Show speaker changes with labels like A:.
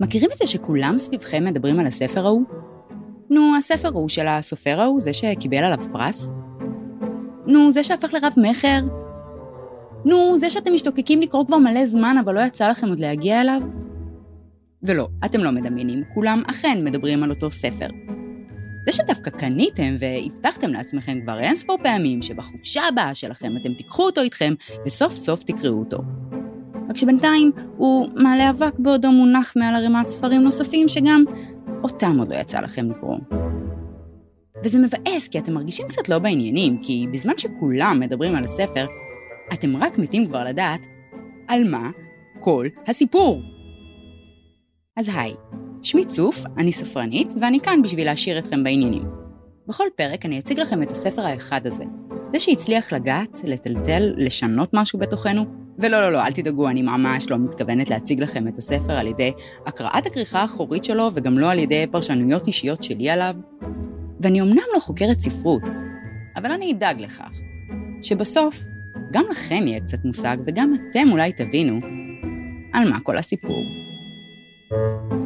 A: מכירים את זה שכולם סביבכם מדברים על הספר ההוא? נו, הספר ההוא של הסופר ההוא, זה שקיבל עליו פרס? נו, זה שהפך לרב מכר? נו, זה שאתם משתוקקים לקרוא כבר מלא זמן, אבל לא יצא לכם עוד להגיע אליו? ולא, אתם לא מדמיינים, כולם אכן מדברים על אותו ספר. זה שדווקא קניתם והבטחתם לעצמכם כבר אין ספור פעמים שבחופשה הבאה שלכם אתם תיקחו אותו איתכם וסוף סוף תקראו אותו. רק שבינתיים הוא מעלה אבק בעודו מונח מעל ערימת ספרים נוספים שגם אותם עוד לא יצא לכם לקרוא. וזה מבאס כי אתם מרגישים קצת לא בעניינים, כי בזמן שכולם מדברים על הספר, אתם רק מתים כבר לדעת על מה כל הסיפור. אז היי, שמי צוף, אני ספרנית, ואני כאן בשביל להשאיר אתכם בעניינים. בכל פרק אני אציג לכם את הספר האחד הזה. זה שהצליח לגעת, לטלטל, לשנות משהו בתוכנו, ולא, לא, לא, אל תדאגו, אני ממש לא מתכוונת להציג לכם את הספר על ידי הקראת הכריכה האחורית שלו, וגם לא על ידי פרשנויות אישיות שלי עליו. ואני אמנם לא חוקרת ספרות, אבל אני אדאג לכך שבסוף גם לכם יהיה קצת מושג, וגם אתם אולי תבינו על מה כל הסיפור. thank you